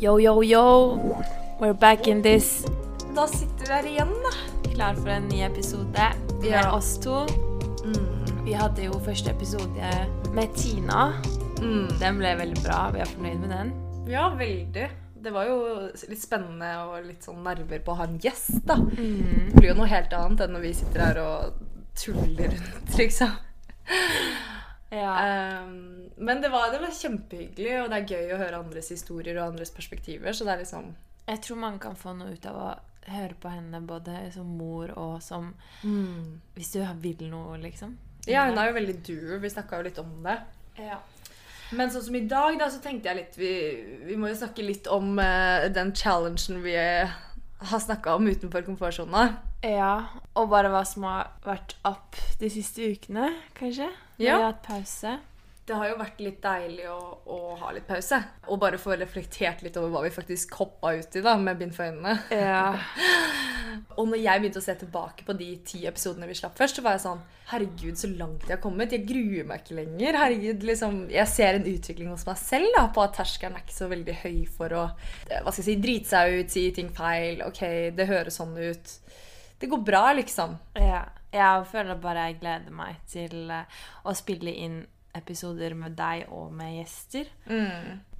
Yo, yo, yo. We're back in this. Da sitter vi her igjen, da. Klar for en ny episode med Ja. oss to. Vi hadde jo første episode med Tina. Den ble veldig bra. Vi er fornøyd med den. Ja, veldig. Det var jo litt spennende og litt sånn nerver på å ha en gjest, da. Mm. Det blir jo noe helt annet enn når vi sitter her og tuller rundt, liksom. Ja. Um, men det var, det var kjempehyggelig, og det er gøy å høre andres historier og andres perspektiver, så det er liksom Jeg tror man kan få noe ut av å høre på henne både som mor og som Hvis du vil noe, liksom. Ja, hun er jo veldig doer. Vi snakka jo litt om det. Ja. Men sånn som i dag, da, så tenkte jeg litt Vi, vi må jo snakke litt om uh, den challengen vi eh, har snakka om utenfor komfortsona. ja. Og bare hva som har vært up de siste ukene, kanskje. Når Ja. Vi har hatt pause. Det har jo vært litt deilig å, å ha litt pause. Og bare få reflektert litt over hva vi faktisk hoppa ut i da, med bind for øynene. Ja. Og når jeg begynte å se tilbake på de ti episodene vi slapp først, så var jeg sånn Herregud, så langt jeg har kommet. Jeg gruer meg ikke lenger. Herregud, liksom, Jeg ser en utvikling hos meg selv da, på at terskelen er ikke så veldig høy for å eh, hva skal jeg si, drite seg ut, si ting feil. Ok, det høres sånn ut. Det går bra, liksom. Ja, jeg føler bare jeg gleder meg til eh, å spille inn episoder med deg og med gjester.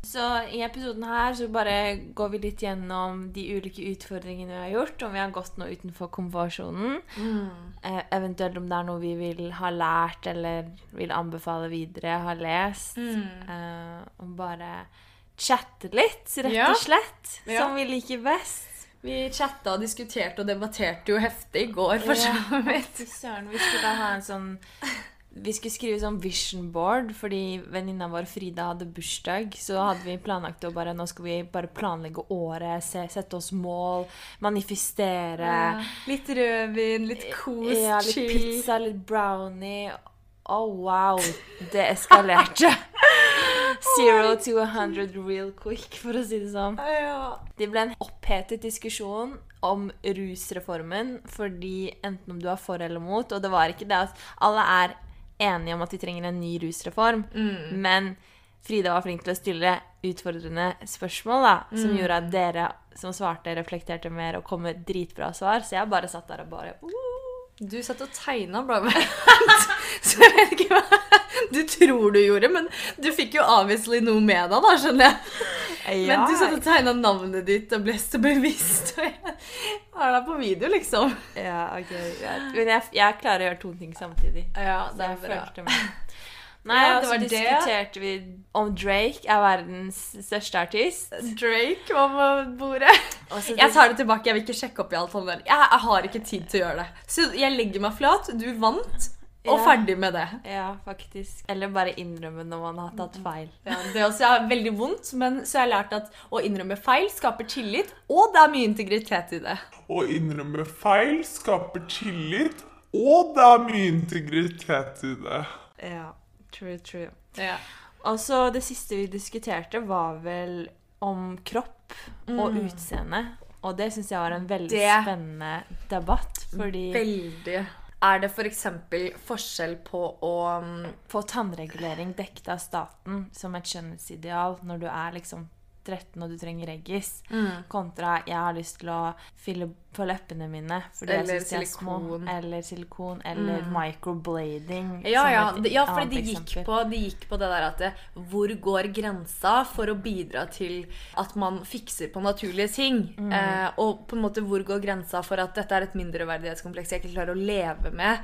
Så i episoden her så bare går vi litt gjennom de ulike utfordringene vi har gjort, om vi har gått noe utenfor komfortsonen. Eh, eventuelt om det er noe vi vil ha lært eller vil anbefale videre, ha lest. Eh, og bare chatte litt, rett og slett. Ja. Som vi liker best. Vi chatta og diskuterte og debatterte jo heftig i går, for så vidt. Søren, vi skulle ha en sånn Vi skulle skrive sånn vision board fordi venninna vår Frida hadde bursdag. Så hadde vi planlagt å bare Nå skal vi bare planlegge året, se, sette oss mål, manifestere. Litt rødvin, litt kos, Ja, litt chill. pizza, litt brownie. Å, wow! Det eskalerte. Zero to a hundred real quick, for å si det sånn. Det ble en opphetet diskusjon om rusreformen, fordi enten om du er for eller mot, og det var ikke det at alle er enige om at de trenger en ny rusreform, men Frida var flink til å stille utfordrende spørsmål, da, som gjorde at dere som svarte, reflekterte mer og kom med dritbra svar, så jeg bare satt der og bare uh, Du satt og tegna, bra. Så jeg vet ikke hva du tror du gjorde, men du fikk jo obviously noe med deg, da, skjønner jeg. Men du satt og tegna navnet ditt og ble så bevisst. Og jeg har deg på video, liksom. Ja, ok. Men jeg, jeg klarer å gjøre to ting samtidig. Ja, det er bra. Nei, Ja, og det så var det. diskuterte vi om Drake er verdens største artist. Drake var på bordet. Også Jeg tar det tilbake. Jeg vil ikke sjekke opp i alt sånt der. Jeg, jeg har ikke tid til å gjøre det. Så jeg legger meg flat. Du vant. Og Ja. ferdig med det. Ja, faktisk. Eller bare innrømme når man har tatt feil. Ja, det også er veldig vondt, men så har jeg lært at å innrømme feil skaper tillit, og det er mye integritet i det. Å innrømme feil skaper tillit, og det er mye integritet i det. Ja, true, true. Ja. Og så det siste vi diskuterte, var vel om kropp og utseende. Og det syns jeg var en veldig Det- spennende debatt, fordi Veldig. Er det f.eks. For forskjell på å um, få tannregulering dekket av staten som et skjønnhetsideal når du er liksom 13 og du trenger reggis, Mm. kontra jeg har lyst til å fylle på leppene mine fordi Eller jeg syns de er små, eller silikon, eller microblading. Ja, ja, et ja fordi de gikk, på, det gikk på det der at det, Hvor går grensa for å bidra til at man fikser på naturlige ting? Mm. Eh, og på en måte hvor går grensa for at dette er et mindreverdighetskompleks jeg ikke klarer å leve med?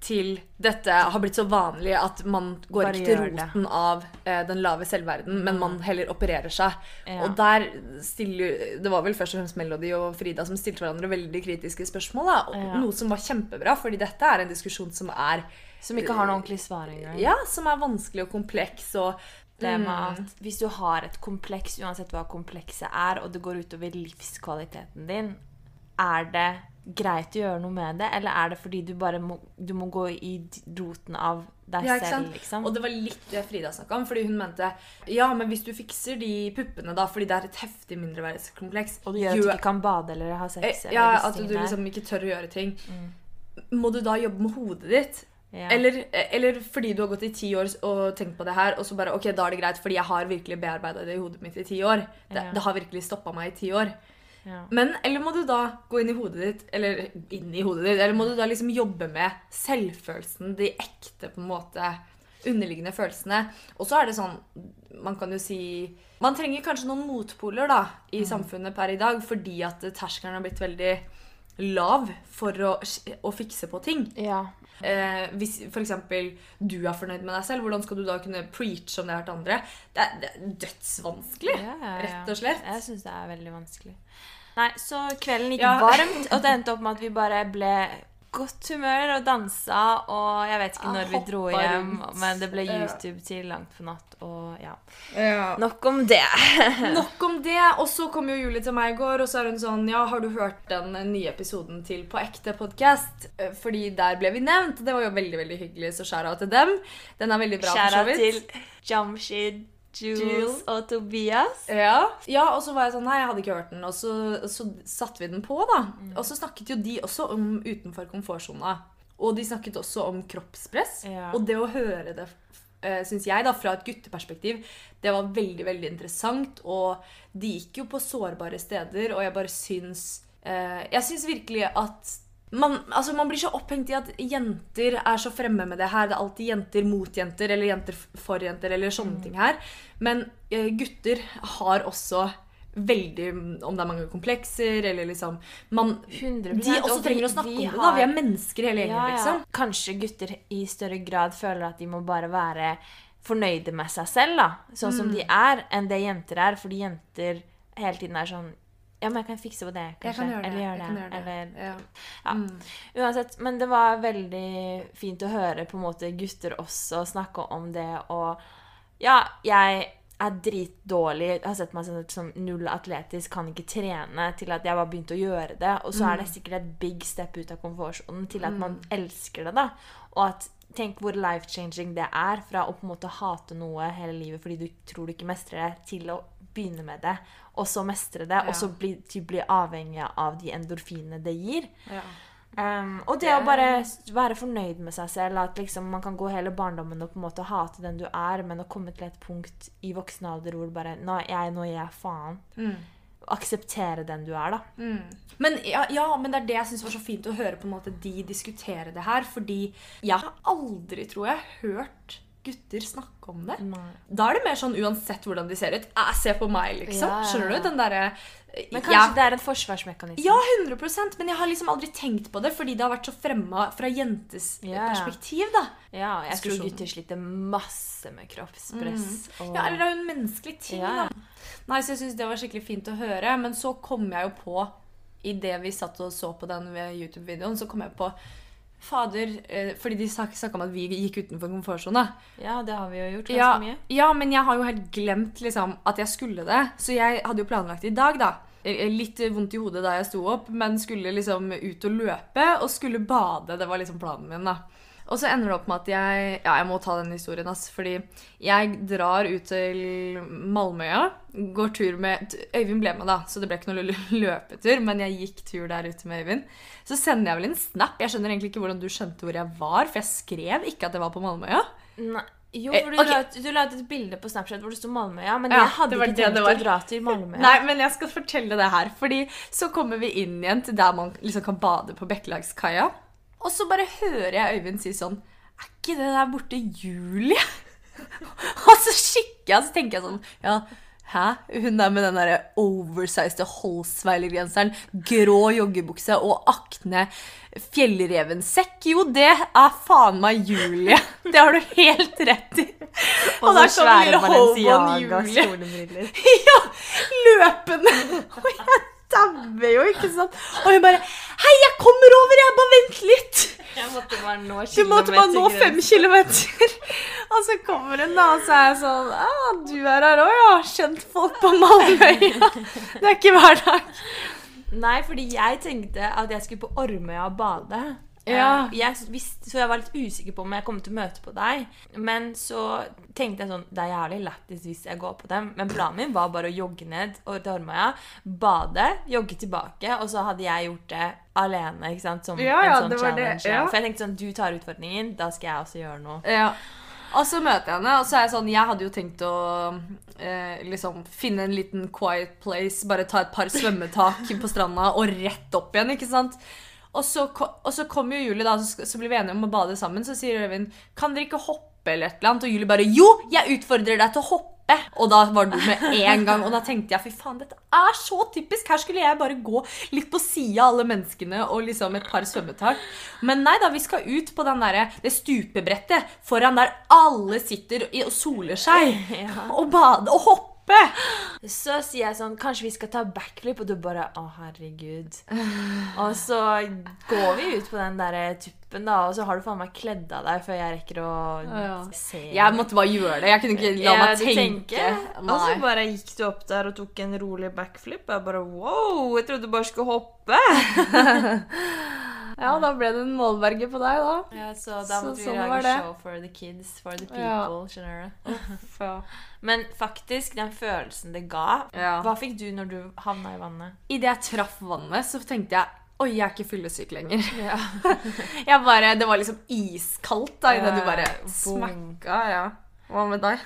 Til dette har blitt så vanlig at man går Bare ikke til roten det. Mm. av eh, den lave selvverden, men man heller opererer seg. Ja. Og der stiller Det var vel først og fremst Melody og Frida som stilte hverandre veldig kritiske spørsmål. Da, Ja. Noe som var kjempebra, fordi dette er en diskusjon som er Som ikke har noe ordentlig svar engang. ja, som er vanskelig og kompleks. Og Det med Mm. at hvis du har et kompleks, uansett hva komplekset er, og det går utover livskvaliteten din, er det greit å gjøre noe med det, eller er det fordi du bare må, du må gå i roten av deg Ja, selv, liksom? Og det var litt det Frida snakka om. Fordi hun mente ja, men hvis du fikser de puppene, da, fordi det er et heftig mindreverdighetskompleks Og det gjør at du ikke kan bade eller ha sex. Eh, eller Ja, at du liksom ikke tør å gjøre ting. Må du da jobbe med hodet ditt? Ja. Eller, eller fordi du har gått i ti år og tenkt på det her, og så bare ok, da er det greit, fordi jeg har virkelig bearbeida det i hodet mitt i ti år. Det, Ja. det har virkelig stoppa meg i ti år. Ja. Men, eller må du da gå inn i hodet ditt, eller inn i hodet ditt, eller må du da liksom jobbe med selvfølelsen, de ekte på en måte underliggende følelsene. Og så er det sånn, man kan jo si Man trenger kanskje noen motpoler da, i samfunnet per i dag, fordi at terskelen har blitt veldig lav for å, å fikse på ting. ja. Eh, hvis f.eks. du er fornøyd med deg selv, hvordan skal du da kunne preache om det her til andre? Det er, det er dødsvanskelig, Ja, ja, ja. rett og slett. Jeg syns det er veldig vanskelig. Nei, så kvelden gikk Ja. varmt, og det endte opp med at vi bare ble godt humør og dansa, og jeg vet ikke når vi dro hjem, men det ble YouTube til langt på natt, og ja. Ja. Nok om det. Nok om det. Og så kom jo Julie til meg i går, og så er hun sånn Ja, har du hørt den nye episoden til På ekte podkast? Fordi der ble vi nevnt. Det var jo veldig veldig hyggelig, så skjæra til dem. Den er veldig bra. for så Skjæra vidt. til Jamshid, Jules Jules. og Tobias. Ja. ja, og så var jeg sånn Nei, jeg hadde ikke hørt den. Og så, så satte vi den på, da. Mm. Og så snakket jo de også om utenfor komfortsona. Og de snakket også om kroppspress. Ja. Og det å høre det, Synes syns jeg, da, fra et gutteperspektiv, det var veldig, veldig interessant. Og de gikk jo på sårbare steder, og jeg bare syns eh, Jeg syns virkelig at man, altså man blir så opphengt i at jenter er så fremme med det her. Det er alltid jenter mot jenter, eller jenter for jenter, eller sånne ting her. Men eh, gutter har også veldig Om det er mange komplekser, eller liksom man, 100%, De også trenger å snakke om det. da, Vi er mennesker hele gjengen, Ja, ja. liksom. Kanskje gutter i større grad føler at de må bare være fornøyde med seg selv, da. Sånn som Mm. de er, enn det jenter er. Fordi jenter hele tiden er sånn Ja, men jeg kan fikse på det, kanskje. Jeg kan gjøre det. Eller gjøre det. Eller Ja. Ja. Mm. Uansett, men det var veldig fint å høre på en måte gutter også snakke om det, og ja, jeg er dritdårlig. Jeg har sett meg som, som null atletisk, kan ikke trene, til at jeg bare begynte å gjøre det. Og så er det sikkert et big step ut av komfortsonen til at man elsker det, da. Og at Tenk hvor life-changing det er fra å på en måte hate noe hele livet fordi du tror du ikke mestrer det, til å begynne med det, og så mestre det, og så bli, typ bli avhengig av de endorfinene det gir. Ja. Um, og det å bare være fornøyd med seg selv, at liksom man kan gå hele barndommen og på en måte hate den du er, men å komme til et punkt i voksen alder hvor bare Nå er jeg, nå gir jeg faen. Mm. Akseptere den du er, da. Men, ja, ja, men det er det jeg syns var så fint å høre på en måte de diskutere det her. Fordi jeg har aldri, tror jeg, hørt gutter snakke om det. Nei. Da er det mer sånn uansett hvordan de ser ut. Æ, se på meg, liksom. Ja, ja, Skjønner du? Den derre Men kanskje det er en forsvarsmekanisme. ja, 100% men jeg har liksom aldri tenkt på det fordi det har vært så fremma fra jentes ja. perspektiv, da. Ja, jeg tror gutter sliter masse med kroppspress. Og... Ja, eller det er jo en menneskelig ting, da. Nei, så jeg syns det var skikkelig fint å høre. Men så kom jeg jo på, idet vi satt og så på den YouTube-videoen, så kom jeg på Fader, eh, fordi de snakka om at vi gikk utenfor komfortsona. ja, det har vi jo gjort ganske Ja, mye. ja, men jeg har jo helt glemt liksom, at jeg skulle det. Så jeg hadde jo planlagt i dag, da. Eh, Litt vondt i hodet da jeg sto opp, men skulle liksom ut og løpe og skulle bade. Det var liksom planen min, da. Og så ender det opp med at jeg Ja, jeg må ta den historien, ass. Fordi jeg drar ut til Malmøya. Går tur med Øyvind ble med, da, så det ble ikke noe løpetur. Men jeg gikk tur der ute med Øyvind. Så sender jeg vel en snap. Jeg skjønner egentlig ikke hvordan du skjønte hvor jeg var, for jeg skrev ikke at jeg var på Malmøya. Nei. Jo, Eh, for du, okay. la, ut- du la ut et bilde på Snapchat hvor det sto Malmøya, men Ja, jeg hadde ikke tenkt det å dra til Malmøya. Nei, men jeg skal fortelle det her. Fordi så kommer vi inn igjen til der man liksom kan bade på Bekkelagskaia. Og så bare hører jeg Øyvind si sånn Er ikke det der borte Julie? og så kikker jeg, og så tenker jeg sånn Ja, hæ? Hun der med den derre oversizede Holsweiler-genseren, grå joggebukse og Akne fjellrevensekk. Jo, det er faen meg Julie. Det har du helt rett i. Og så der kom svære lille Balenciaga Julie. Ja, løpende. Og jeg dauer jo, ikke sant? Og hun bare Hei, jeg kommer over, jeg. Bare vent litt. Jeg måtte bare nå Du måtte bare nå fem kilometer. Og så kommer hun, da, og så er jeg sånn ah, Du er her òg, ja. Kjent folk på Malmøya. Det er ikke hver dag. Nei, fordi jeg tenkte at jeg skulle på Ormøya og bade. Ja. Eh, Jeg visste, så jeg var litt usikker på om jeg kom til å møte på deg. Men så tenkte jeg sånn Det er jævlig lættis hvis jeg går på dem. Men planen min var bare å jogge ned over til Ormøya, bade, jogge tilbake, og så hadde jeg gjort det alene. ikke sant? Som Ja, ja, en sånn challenge. ja. For jeg tenkte sånn Du tar utfordringen, da skal jeg også gjøre noe. Ja. Og så møter jeg henne, og så er jeg sånn Jeg hadde jo tenkt å eh, liksom finne en liten quiet place, bare ta et par svømmetak på stranda og rett opp igjen, ikke sant? Og så, og så kommer jo Julie, da, så, så blir vi enige om å bade sammen. Så sier Øyvind kan dere ikke hoppe eller et eller annet? Og Julie bare jo, jeg utfordrer deg til å hoppe. Og da var du med en gang. Og da tenkte jeg fy faen, dette er så typisk. Her skulle jeg bare gå litt på sida av alle menneskene og liksom et par svømmetak. Men nei da, vi skal ut på den der, det stupebrettet foran der alle sitter og soler seg. Og bade og hoppe. Så sier jeg sånn Kanskje vi skal ta backflip? Og du bare Å, herregud. Og så går vi ut på den der tuppen, da, og så har du faen meg kledd av deg før jeg rekker å Ja. se. Jeg måtte bare gjøre det. Jeg kunne ikke la meg ja, tenke. tenker. Og så bare gikk du opp der og tok en rolig backflip. Og Jeg bare wow, jeg trodde du bare skulle hoppe. Ja, da ble det en målberge på deg, da. Ja, så da Så måtte vi sånn lage det. show for the kids, for the Ja. people. Skjønner du? Men faktisk, den følelsen det ga Ja. Hva fikk du når du havna i vannet? Idet jeg traff vannet, så tenkte jeg Oi, jeg er ikke fyllesyk lenger. Ja. Jeg bare, Det var liksom iskaldt da, idet Ja, du bare boom. smakka. Ja. Hva med deg?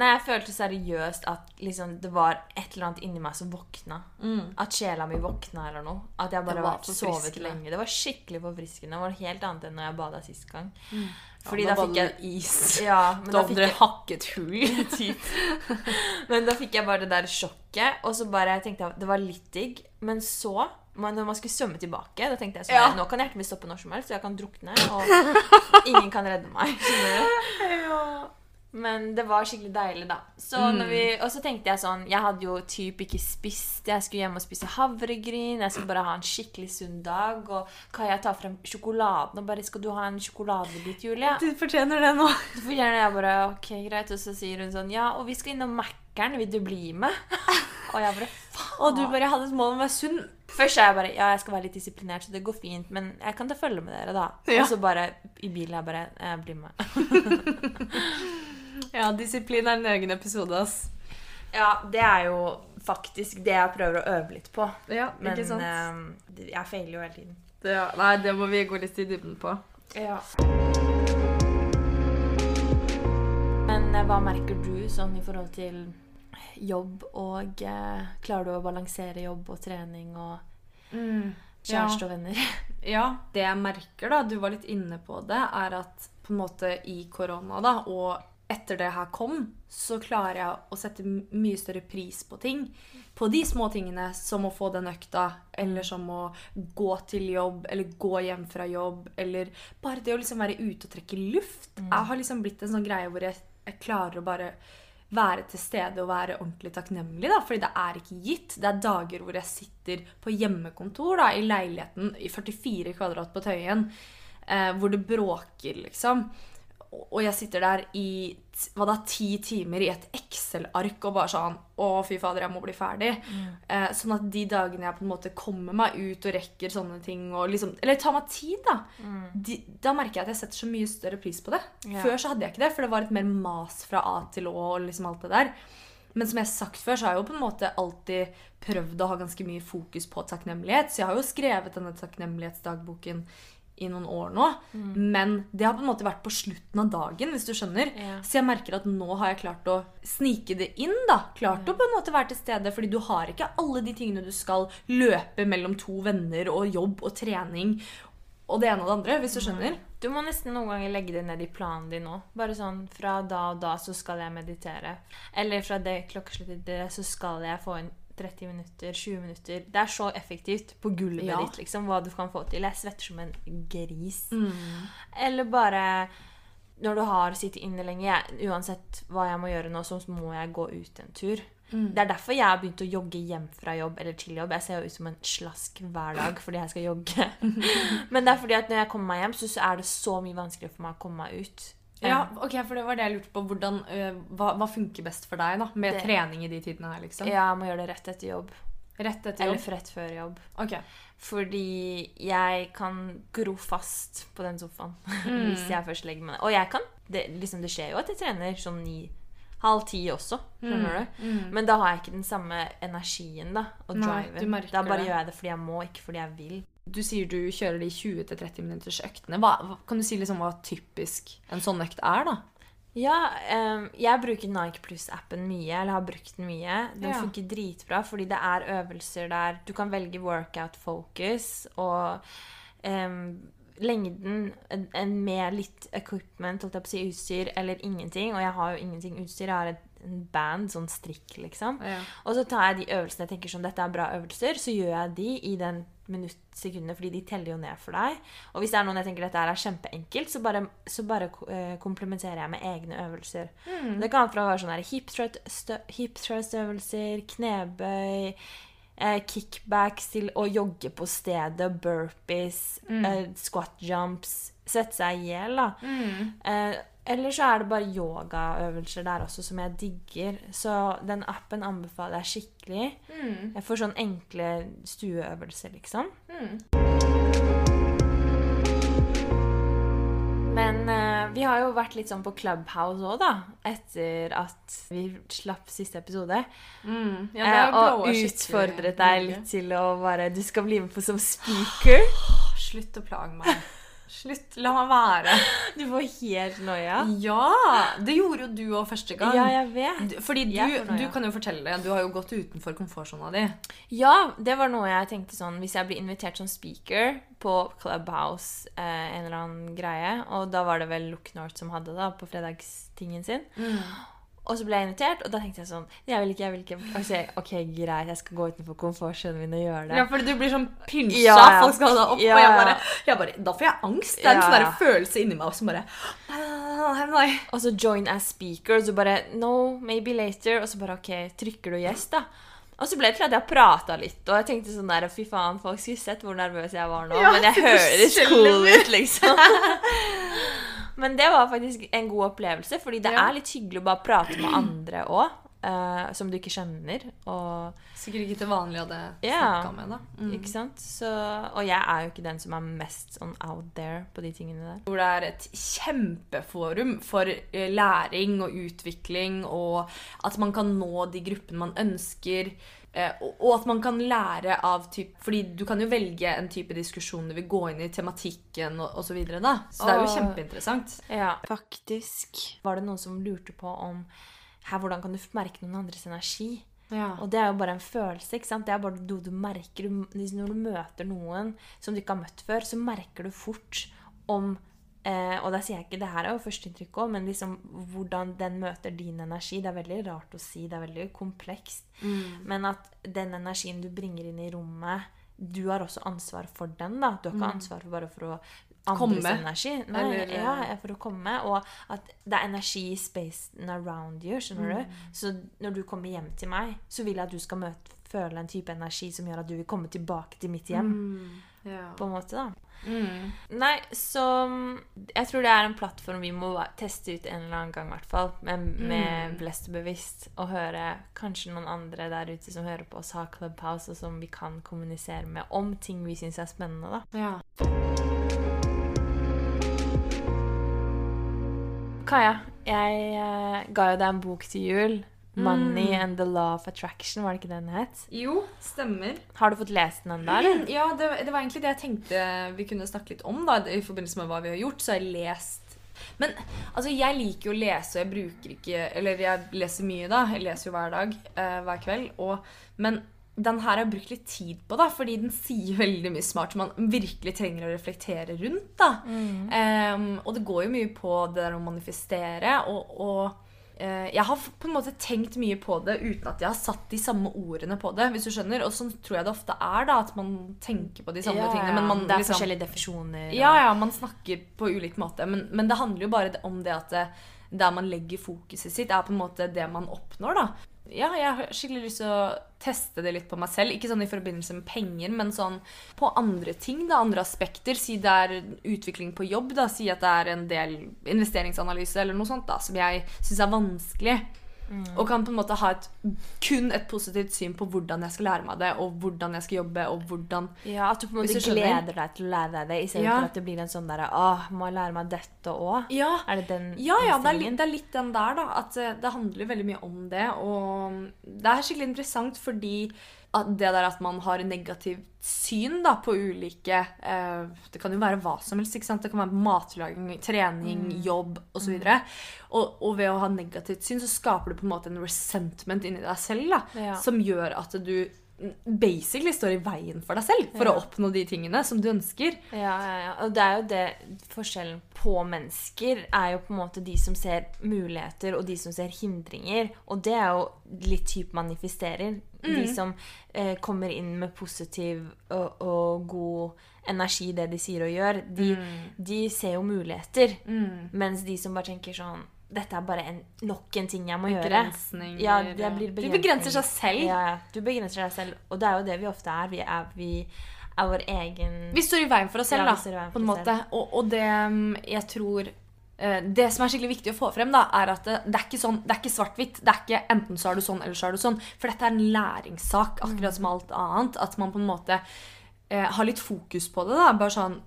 Nei, jeg følte seriøst at liksom, det var et eller annet inni meg som våkna. At sjela mi våkna eller noe. At jeg bare var sovet lenge. Det var skikkelig forfriskende. Det var helt annet enn når jeg bada sist gang. Fordi Ja, da fikk jeg is. Ja, men Da da fikk jeg hakket hull. typ. Men da fikk jeg bare det der sjokket, og så bare tenkte jeg det var litt digg. Men så, men når man skulle svømme tilbake, da tenkte jeg sånn Ja. Nå kan hjertet mitt stoppe når som helst, så jeg kan drukne, og ingen kan redde meg. ja. Men det var skikkelig deilig, da. Vi, og så tenkte jeg sånn Jeg hadde jo typ ikke spist. Jeg skulle hjem og spise havregryn. Jeg skulle bare ha en skikkelig sunn dag. Og Kaja tar frem sjokoladen og bare 'Skal du ha en sjokoladebit, Julie?' Du fortjener det nå. Du fortjener jeg bare ok, greit. Og så sier hun sånn Ja, og vi skal innom Mækkern. Vil du bli med? Og jeg bare faen. Og du bare hadde et mål om å være sunn. Først er jeg bare Ja, jeg skal være litt disiplinert, så det går fint. Men jeg kan ta følge med dere, da. Ja. Og så bare i bilen jeg bare Jeg blir med. Ja, disiplin er en egen episode, ass. Ja, det er jo faktisk det jeg prøver å øve litt på. Ja, Men ikke sant? eh, jeg feiler jo hele tiden. Det, ja. Nei, det må vi gå litt i dybden på. Ja. Men eh, hva merker du sånn i forhold til jobb og eh, Klarer du å balansere jobb og trening og kjæreste og venner? Ja, det jeg merker, da, du var litt inne på det, er at på en måte i korona, da, og etter det her kom, så klarer jeg å sette mye større pris på ting. På de små tingene, som å få den økta, eller som å gå til jobb, eller gå hjem fra jobb, eller bare det å liksom være ute og trekke luft. Jeg har liksom blitt en sånn greie hvor jeg, jeg klarer å bare være til stede og være ordentlig takknemlig. da, fordi det er ikke gitt. Det er dager hvor jeg sitter på hjemmekontor da, i leiligheten i 44 kvadrat på Tøyen, eh, hvor det bråker, liksom. Og jeg sitter der i hva da, ti timer i et Excel-ark og bare sånn Å, fy fader, jeg må bli ferdig. Eh, sånn at de dagene jeg på en måte kommer meg ut og rekker sånne ting, og liksom, eller tar meg tid, da, de, da merker jeg at jeg setter så mye større pris på det. Yeah. Før så hadde jeg ikke det, for det var et mer mas fra A til Å og liksom alt det der. Men som jeg har sagt før, så har jeg jo på en måte alltid prøvd å ha ganske mye fokus på takknemlighet. Så jeg har jo skrevet denne takknemlighetsdagboken i noen år nå. Men det har på en måte vært på slutten av dagen, hvis du skjønner. Ja. Så jeg merker at nå har jeg klart å snike det inn. da. Klart å på en måte være til stede, fordi du har ikke alle de tingene du skal løpe mellom to venner og jobb og trening og det ene og det andre, hvis du skjønner. Du må nesten noen ganger legge det ned i planen din nå. Bare sånn fra da og da så skal jeg meditere. Eller fra det klokkeslettet til det så skal jeg få inn 30 minutter, 20 minutter. Det er så effektivt på gulvet Ja. ditt, liksom, hva du kan få til. Jeg svetter som en gris. Mm. Eller bare når du har sittet inne lenge jeg, Uansett hva jeg må gjøre nå, så må jeg gå ut en tur. Mm. Det er derfor jeg har begynt å jogge hjem fra jobb eller til jobb. Jeg ser jo ut som en slask hver dag fordi jeg skal jogge. Men det er fordi at når jeg kommer meg hjem, så, er det så mye vanskeligere for meg å komme meg ut. Ja, ok, for det var det jeg lurte på. Hvordan, øh, hva, hva funker best for deg da, med Det- trening i de tidene her, liksom? Jeg må gjøre det rett etter jobb. Rett etter Eller jobb? rett før jobb. Ok. Fordi jeg kan gro fast på den sofaen Mm. hvis jeg først legger meg ned. Og jeg kan det, liksom, det skjer jo at jeg trener sånn ni halv ti også. Skjønner du? Men da har jeg ikke den samme energien da, og Mm. Nei, driven. du merker da bare det. gjør jeg det fordi jeg må, ikke fordi jeg vil. Du sier du kjører de 20-30 minutters øktene. Hva, kan du si liksom hva typisk en sånn økt er, da? Ja, um, jeg bruker Nike Plus-appen mye, eller har brukt den mye. Den Ja. funker dritbra, fordi det er øvelser der du kan velge workout focus, og um, lengden en, en med litt equipment, holdt jeg på å si, utstyr, eller ingenting. Og jeg har jo ingenting utstyr, jeg har et, en band, sånn strikk, liksom. Og så tar jeg de øvelsene jeg tenker sånn, dette er bra øvelser, så gjør jeg de i den minuttsekundet, fordi de teller jo ned for deg. Og hvis det er noen jeg tenker dette er kjempeenkelt, så bare, så bare uh, komplementerer jeg med egne øvelser. Det kan fra være sånne hip thrust- stø- hip thrust-øvelser, knebøy, uh, kickbacks til å jogge på stedet, burpees, eh, squat jumps, sette seg i hjel, da. Eh, eller så er det bare yogaøvelser der også som jeg digger. Så den appen anbefaler jeg skikkelig. Jeg får sånn enkle stueøvelser, liksom. Men eh, vi har jo vært litt sånn på Clubhouse òg, da. Etter at vi slapp siste episode. Ja, Eh, og utfordret deg litt til å bare Du skal bli med på som speaker. Slutt å plage meg. Slutt. La meg være. Du får helt noia. Ja! Det gjorde jo du òg første gang. Ja, jeg vet. Fordi du, du kan jo fortelle det. Du har jo gått utenfor komfortsona di. Ja, det var noe jeg tenkte sånn Hvis jeg blir invitert som speaker på Clubhouse, eh, en eller annen greie Og da var det vel Look North som hadde da på fredagstingen sin. Og så ble jeg invitert, og da tenkte jeg sånn Jeg vil ikke, jeg vil ikke. Og så jeg, ok, greit, jeg skal gå utenfor komfortsonen min og gjøre det. Ja, fordi du blir sånn pynsa. Ja, ja. Folk skal ha deg opp, Ja, og jeg bare, jeg bare Da får jeg angst. Det er en sånn følelse inni meg som bare Nei, nei. Og så join as speaker, og så bare No, maybe later. Og så bare OK, trykker du yes, da? Og så ble det til at jeg prata litt, og jeg tenkte sånn der Fy faen, folk skulle sett hvor nervøs jeg var nå. Ja, men jeg høres cool ut, liksom. men det var faktisk en god opplevelse, fordi det Ja. er litt hyggelig å bare prate med andre òg. som du ikke kjenner. Og Sikkert ikke til vanlig hadde Ja. snakka med, da. Ikke sant? Så, og jeg er jo ikke den som er mest sånn out there på de tingene der. Hvor det er et kjempeforum for eh, læring og utvikling, og at man kan nå de gruppene man ønsker. Eh, Og og at man kan lære av typ Fordi du kan jo velge en type diskusjon du vil gå inn i, tematikken og osv. Så, videre, da. så det er jo kjempeinteressant. Ja, faktisk. Var det noen som lurte på om her, hvordan kan du merke noen andres energi? Ja. Og det er jo bare en følelse. ikke sant? Det er bare noe du merker. Når du møter noen som du ikke har møtt før, så merker du fort om eh, Og da sier jeg ikke Det her er jo førsteinntrykk òg, men liksom hvordan den møter din energi. Det er veldig rart å si. Det er veldig komplekst. Men at den energien du bringer inn i rommet Du har også ansvar for den. da. Du har ikke ansvar for bare for å andres Komme. energi. Nei, Eller- ja, for å komme. Og at det er energi i spacen around you. skjønner du? Så når du kommer hjem til meg, så vil jeg at du skal møte, føle en type energi som gjør at du vil komme tilbake til mitt hjem. Ja. på en måte da. Mm. Nei, så mm, Jeg tror det er en plattform vi må teste ut en eller annen gang, i hvert fall. Med, med Blest og bevisst. Og høre kanskje noen andre der ute som hører på oss, har Clubhouse, og som vi kan kommunisere med om ting vi syns er spennende. da. Ja. Kaja, jeg eh, ga jo deg en bok til jul. 'Money and the Law of Attraction', var det ikke den het? Jo, stemmer. Har du fått lest den ennå, eller? Ja, det, det var egentlig det jeg tenkte vi kunne snakke litt om. da, I forbindelse med hva vi har gjort, så har jeg lest Men altså, jeg liker jo å lese, og jeg bruker ikke Eller jeg leser mye, da. Jeg leser jo hver dag, eh, hver kveld. Og, men den her har jeg brukt litt tid på, da, fordi den sier veldig mye smart som man virkelig trenger å reflektere rundt. da. Em, og det går jo mye på det der å manifestere. og, og jeg har på en måte tenkt mye på det uten at jeg har satt de samme ordene på det. hvis du skjønner. Og sånn tror jeg det ofte er, da, at man tenker på de samme tingene. Men man, det er liksom, forskjellige definisjoner. og- ja, ja, man snakker på ulik måte. Men, men det handler jo bare om det at det, der man legger fokuset sitt, er på en måte det man oppnår, da. Ja, jeg har skikkelig lyst til å teste det litt på meg selv. Ikke sånn i forbindelse med penger, men sånn på andre ting, da, andre aspekter. Si det er utvikling på jobb, da. Si at det er en del investeringsanalyse eller noe sånt da, som jeg syns er vanskelig. Og kan på en måte ha et, kun et positivt syn på hvordan jeg skal lære meg det, og hvordan jeg skal jobbe, og hvordan Ja, At du på en måte gleder deg til å lære deg det, istedenfor Ja. for at det blir en sånn derre Åh, må jeg lære meg dette òg? Ja, Er det den Ja, ja, det er, litt, det er litt den der, da. At eh, det handler veldig mye om det. Og det er skikkelig interessant fordi det der at man har negativt syn da, på ulike eh, Det kan jo være hva som helst. ikke sant? Det kan være matlaging, trening, jobb osv. Og, og ved å ha negativt syn så skaper du på en måte en resentment inni deg selv da, Ja. som gjør at du basically står i veien for deg selv for Ja. å oppnå de tingene som du ønsker. Ja, ja, ja. Og det er jo det Forskjellen på mennesker er jo på en måte de som ser muligheter, og de som ser hindringer. Og det er jo litt type manifesterer. De som eh, kommer inn med positiv og, og god energi i det de sier og gjør, de, de ser jo muligheter. Mens de som bare tenker sånn dette er bare en, nok en ting jeg må gjøre. Ja, det blir Du begrenser seg selv. Ja. Du begrenser deg selv. Og det er jo det vi ofte er. Vi er, vi er vår egen Vi står i veien for oss selv, Ja, da. på en måte. Og, og det mm, jeg tror Det som er skikkelig viktig å få frem, da, er at det, det er ikke sånn, det ikke svart-hvitt. Det er ikke enten så er du sånn, eller så er du sånn. For dette er en læringssak, akkurat som alt annet. At man på en måte eh, har litt fokus på det. da, bare sånn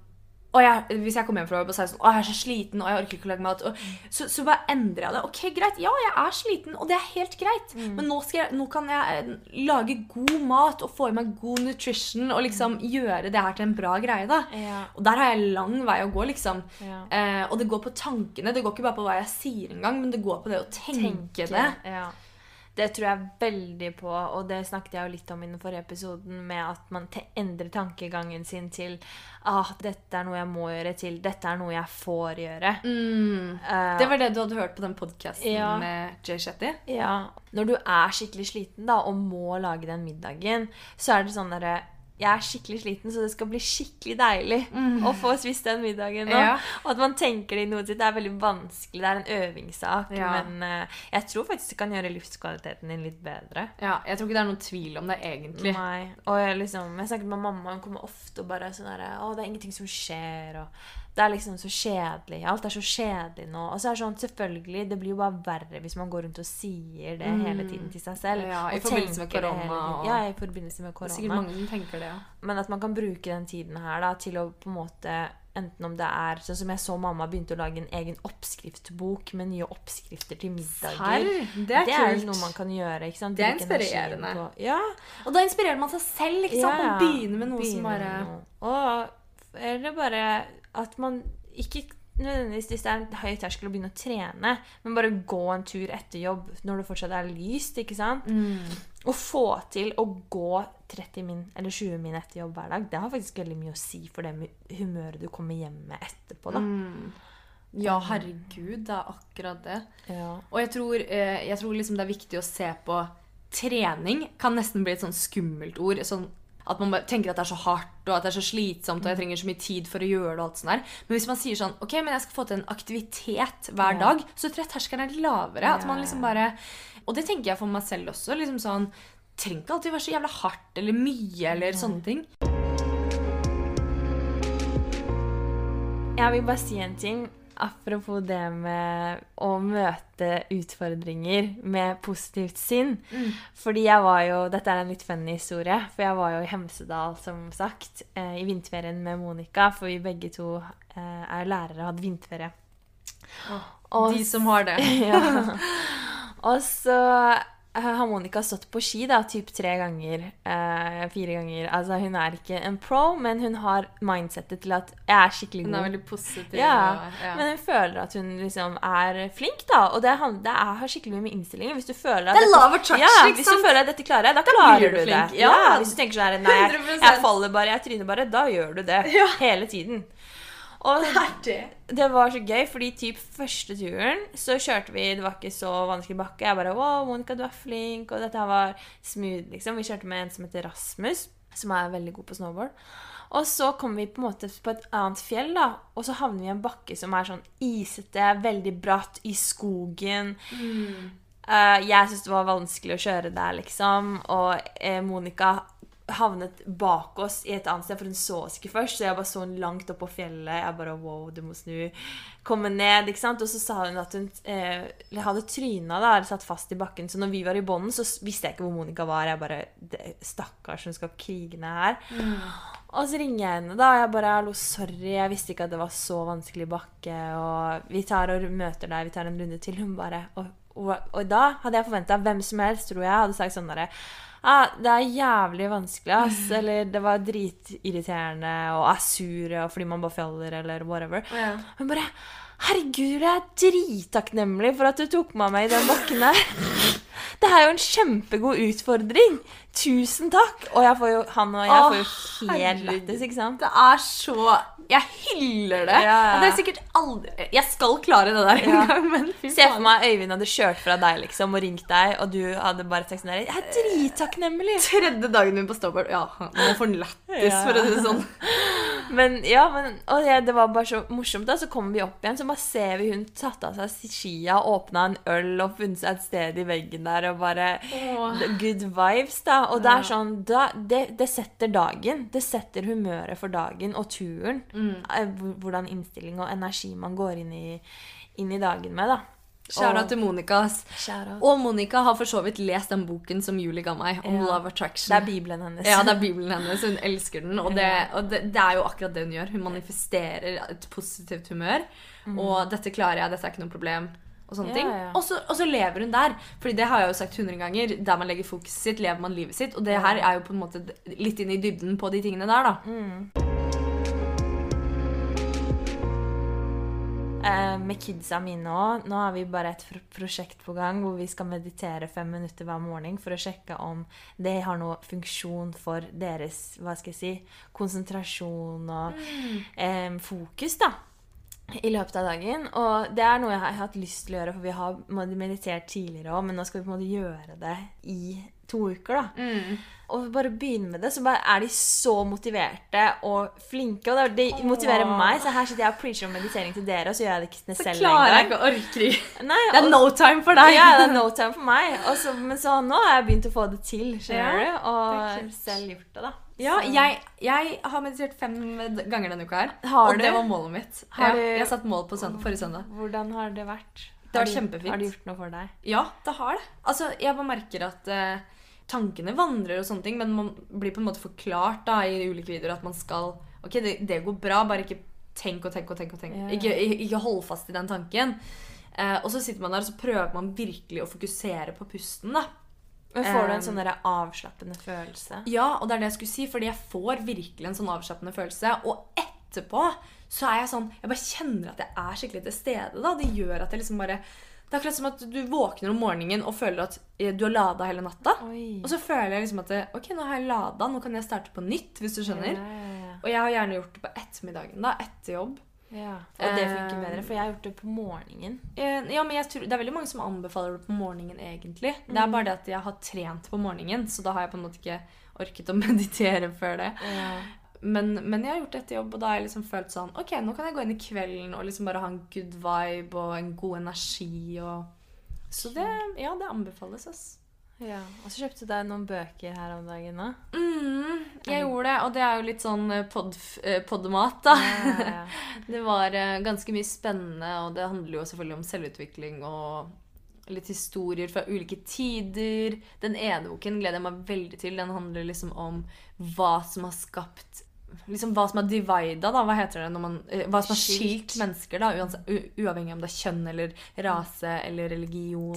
jeg, hvis jeg kommer hjem fra jobb og sier sånn, å, jeg er så sliten og jeg orker ikke å lage mat, og, så, så bare endrer jeg det. Ok, greit, ja, jeg er sliten, og det er helt greit. Men nå, jeg, nå kan jeg eh, lage god mat og få i meg god nutrition og liksom gjøre det her til en bra greie. da. Ja. Og der har jeg lang vei å gå, liksom. Ja. Eh, og det går på tankene. Det går ikke bare på hva jeg sier engang, men det går på det å tenke, det. Ja. Det tror jeg veldig på, og det snakket jeg jo litt om i den forrige episoden, med at man endrer tankegangen sin til ah, dette er noe jeg må gjøre, til dette er noe jeg får gjøre. Eh, Det var det du hadde hørt på den podkasten Ja. med Jay Shetty? Ja. Når du er skikkelig sliten da, og må lage den middagen, så er det sånn derre jeg er skikkelig sliten, så det skal bli skikkelig deilig å få spist den middagen nå. Ja. Og at man tenker det i noe sitt. Det er veldig vanskelig. Det er en øvingssak. Ja. Men uh, jeg tror faktisk det kan gjøre livskvaliteten din litt bedre. Ja, jeg tror ikke det er noen tvil om det, egentlig. Nei. Og jeg, liksom, jeg snakket med mamma, hun kommer ofte og bare sånn der, Å, det er ingenting som skjer, og det er liksom så kjedelig. Alt er så kjedelig nå. Og så er det sånn, selvfølgelig, det blir jo bare verre hvis man går rundt og sier det hele tiden til seg selv. Mm. Ja, i forbindelse med korona og- Ja, i forbindelse med er sikkert mange som tenker det, ja. Men at man kan bruke den tiden her da, til å på en måte Enten om det er sånn som jeg så mamma begynte å lage en egen oppskriftbok med nye oppskrifter til middager. Serr? Det er det er kult. noe man kan gjøre. ikke sant? Det er inspirerende. Ja, Og da inspirerer man seg selv. ikke sant? Man begynner med noe som bare. Og eller bare at man ikke nødvendigvis hvis det er en høy terskel å begynne å trene, men bare gå en tur etter jobb når det fortsatt er lyst. ikke sant? Mm. Å få til å gå 30 min eller 20 min etter jobb hver dag, det har faktisk veldig mye å si for det humøret du kommer hjem med etterpå. da. Mm. Ja, herregud, det er akkurat det. Ja. Og jeg tror, eh, jeg tror liksom det er viktig å se på trening. Kan nesten bli et sånn skummelt ord. sånn at man tenker at det er så hardt og at det er så slitsomt og jeg trenger så mye tid for å gjøre det. og alt sånt der. Men hvis man sier sånn Ok, men jeg skal få til en aktivitet hver dag, så tror jeg terskelen er lavere. At man liksom bare Og det tenker jeg for meg selv også. liksom sånn Trenger ikke alltid være så jævla hardt eller mye eller sånne ting. Jeg vil bare si en ting. Apropos det med å møte utfordringer med positivt sinn. Fordi jeg var jo Dette er en litt funny historie. For jeg var jo i Hemsedal, som sagt, eh, i vinterferien med Monica. For vi begge to eh, er lærere og hadde vinterferie. Og De som har det. ja. Og så har Monica stått på ski da, typ tre ganger. Eh, fire ganger. Altså, hun er ikke en pro, men hun har mindsettet til at jeg er skikkelig god. Hun er veldig positiv. Ja, og- ja. men hun føler at hun liksom er flink, da. Og det, det er, har skikkelig mye med innstillingen. Hvis du føler at Det er dette- attraction, ja, ikke Hvis du føler at dette klarer jeg, da, da klarer du du det. flink. Ja. Ja. Hvis du tenker sånn Nei, jeg, jeg faller bare, jeg tryner bare, da gjør du det. Hele tiden. Og det var så gøy, fordi typ første turen så kjørte vi Det var ikke så vanskelig bakke. Jeg bare Wow, Monica, du er flink. Og dette var smooth, liksom. Vi kjørte med en som heter Rasmus, som er veldig god på snowboard. Og så kommer vi på en måte på et annet fjell, da. Og så havner vi i en bakke som er sånn isete, veldig bratt, i skogen. Eh, jeg syntes det var vanskelig å kjøre der, liksom. Og uh, Monica havnet bak oss i et annet sted, for hun så oss ikke først. Så jeg bare så henne langt opp på fjellet. Jeg bare wow, du må snu. Komme ned, ikke sant. Og så sa hun at hun eh, hadde tryna, da, eller satt fast i bakken. Så når vi var i bånden, så visste jeg ikke hvor Monica var. Jeg bare Stakkars, hun skal krige ned her. Og så ringer jeg henne, da. Og jeg bare hallo, sorry, jeg visste ikke at det var så vanskelig bakke. Og vi tar og møter deg, vi tar en runde til. Hun bare Og, og, og da hadde jeg forventa hvem som helst, tror jeg, hadde sagt sånn derre ah, det er jævlig vanskelig, ass. Eller det var dritirriterende, og er sur og fordi man bare faller, eller whatever. Ja. Men bare Herregud, jeg er drittakknemlig for at du tok med meg i den bakken der'. Det er jo en kjempegod utfordring. Tusen takk. Og jeg får jo, han og jeg Åh, får jo helt lættis, ikke sant? Det er så Jeg hyller det. Ja, ja. Det er sikkert aldri Jeg skal klare det der en gang, men fy Se for meg Øyvind hadde kjørt fra deg liksom og ringt deg, og du hadde bare sagt sånn der, Jeg er drittakknemlig. Tredje dagen min på Stowboard. Ja, nå får han lættis, Ja. for å si det sånn. Men ja, men, og ja, det var bare så morsomt. da, Så kommer vi opp igjen, så bare ser vi hun tatt av seg skia, åpna en øl og funnet seg et sted i veggen der og bare Åh. Good vibes, da. Og det er sånn da, det, det setter dagen. Det setter humøret for dagen og turen. Mm. Hvordan innstilling og energi man går inn i, inn i dagen med, da. Kjære til Monica. Og Monica har for så vidt lest den boken som Julie ga meg, om Ja. Love Attraction. Det er bibelen hennes. Ja, det er bibelen hennes. Hun elsker den. Og, det, og det, det er jo akkurat det hun gjør. Hun manifesterer et positivt humør. Og 'dette klarer jeg, dette er ikke noe problem'. Og sånne Ja, ting. ja. Og så, og så lever hun der. Fordi det har jeg jo sagt 100 ganger. Der man legger fokuset sitt, lever man livet sitt. Og det her er jo på en måte litt inn i dybden på de tingene der, da. Eh, med kidsa mine òg. Nå har vi bare et prosjekt på gang hvor vi skal meditere fem minutter hver morgen for å sjekke om det har noe funksjon for deres hva skal jeg si, konsentrasjon og eh, fokus. da i løpet av dagen. Og det er noe jeg har hatt lyst til å gjøre, for vi har meditert tidligere òg, men nå skal vi på en måte gjøre det i to uker. da. Og bare begynne med det, så er de så motiverte og flinke. Og det, motiverer Åh. meg, så her sitter jeg og preacher om meditering til dere, og så gjør jeg det ikke Så klarer jeg ikke å orke det Nei, Det er no time for deg. ja, det er no time for meg. Så, men så nå har jeg begynt å få det til, skjønner Ja, du? Og selv gjort det, da. Ja, jeg, jeg har meditert fem ganger denne uka her. Har og du? det var målet mitt. Har ja, Jeg satt mål på søndag, forrige søndag. Hvordan har det vært? Det har kjempefint. Har det gjort noe for deg? Ja, det har det. Altså, jeg bare merker at eh, tankene vandrer og sånne ting, men man blir på en måte forklart da, i ulike videoer at man skal Ok, det, det går bra, bare ikke tenk og tenk og tenk. og tenk. Ja. Ikke, ikke, ikke hold fast i den tanken. Eh, og så sitter man der og så prøver man virkelig å fokusere på pusten. da. Men får du en sånn avslappende følelse? Ja, og det er det jeg skulle si, fordi jeg får virkelig en sånn avslappende følelse. Og etterpå så er jeg sånn Jeg bare kjenner at jeg er skikkelig til stede. da. Det gjør at jeg liksom bare Det er akkurat som at du våkner om morgenen og føler at eh, du har lada hele natta. Oi. Og så føler jeg liksom at ok, nå har jeg lada, nå kan jeg starte på nytt, hvis du skjønner. Ja, ja, ja. Og jeg har gjerne gjort det på ettermiddagen, da, etter jobb. Ja. Og det funker Um, bedre, for jeg har gjort det på morgenen. Eh, Ja, men jeg tror, Det er veldig mange som anbefaler det på morgenen, egentlig. Det er bare det at jeg har trent på morgenen, så da har jeg på en måte ikke orket å meditere før det. Ja. Men, men jeg har gjort etter jobb, og da har jeg liksom følt sånn Ok, nå kan jeg gå inn i kvelden og liksom bare ha en good vibe og en god energi og Så det, ja, det anbefales, ass. Ja. Og så kjøpte du deg noen bøker her om dagen, òg. Mm, jeg gjorde det, og det er jo litt sånn eh, pod, eh, podmat, da. Ja, ja. Det var eh, ganske mye spennende, og det handler jo selvfølgelig om selvutvikling og litt historier fra ulike tider. Den ene boken gleder jeg meg veldig til. Den handler liksom om hva som har skapt Liksom hva som er divida, da. Hva heter det når man eh, Hva som er Skilt. skilt mennesker, da. Uavhengig om det er kjønn eller rase eller religion.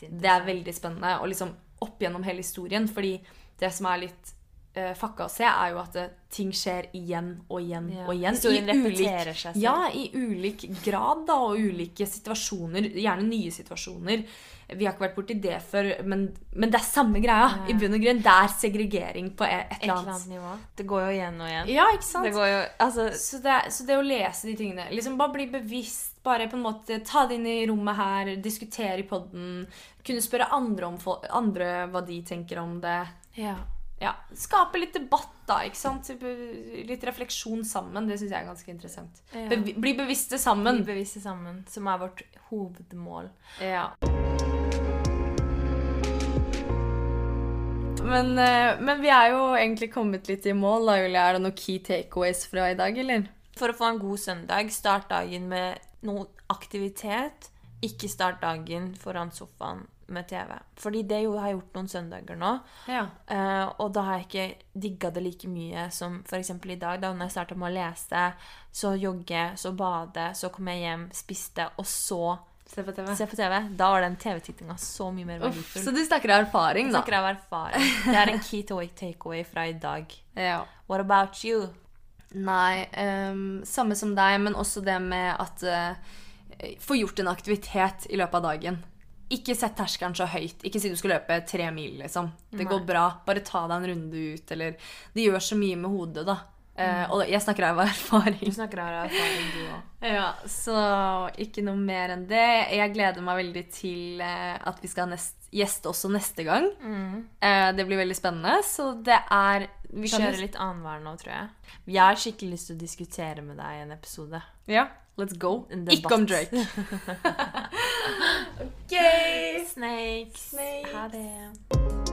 Det er veldig spennende. Og liksom opp gjennom hele historien. Fordi det som er litt uh, fucka å se, er jo at uh, ting skjer igjen og igjen Ja. og igjen. Historien repeterer seg selv. Ja, i ulik grad da, og ulike situasjoner. Gjerne nye situasjoner. Vi har ikke vært borti det før, men, men det er samme greia. Ja. I bunn og grunn. Det er segregering på et, et Et eller annet nivå. Det går jo igjen og igjen. Ja, ikke sant? Det går jo Altså Så det, så det å lese de tingene liksom Bare bli bevisst. Bare på en måte ta det inn i rommet her, diskutere i poden. Kunne spørre andre om andre hva de tenker om det. Ja. Ja, Skape litt debatt, da. ikke sant? Litt refleksjon sammen. Det syns jeg er ganske interessant. Bevi bli bevisste sammen. Bli bevisste sammen, som er vårt hovedmål. Ja. Men, eh, men vi er jo egentlig kommet litt i mål. da, Julie. Er det noen key takeaways fra i dag, eller? For å få en god søndag, start dagen med noe aktivitet. Ikke start dagen foran sofaen med TV. Fordi det jo har jeg gjort noen søndager nå. Ja. Uh, og da har jeg ikke digga det like mye som f.eks. i dag. Da når jeg starta med å lese, så jogge, så bade, så kom jeg hjem, spiste, og så Se på TV. se på TV. Da var den TV-tittinga så mye mer verdifull. så du snakker av erfaring, da. Snakker av erfaring. Det er en key to takeaway fra i dag. Ja. What about you? Nei, um, samme som deg, men også det med at uh, Få gjort en aktivitet i løpet av dagen. Ikke sett terskelen så høyt. Ikke si du skal løpe tre mil, liksom. Det går bra. Bare ta deg en runde ut, eller Det gjør så mye med hodet, da. Eh, og jeg snakker av erfaring. Du snakker av erfaring, du òg. Ja, så ikke noe mer enn det. Jeg gleder meg veldig til eh, at vi skal ha nest, gjeste også neste gang. Eh, det blir veldig spennende, så det er Vi kjører litt annenhver nå, tror jeg. Jeg har skikkelig lyst til å diskutere med deg i en episode. Ja, let's go. Ikke om. Drake. ok. Snakes. Snakes. Ha det.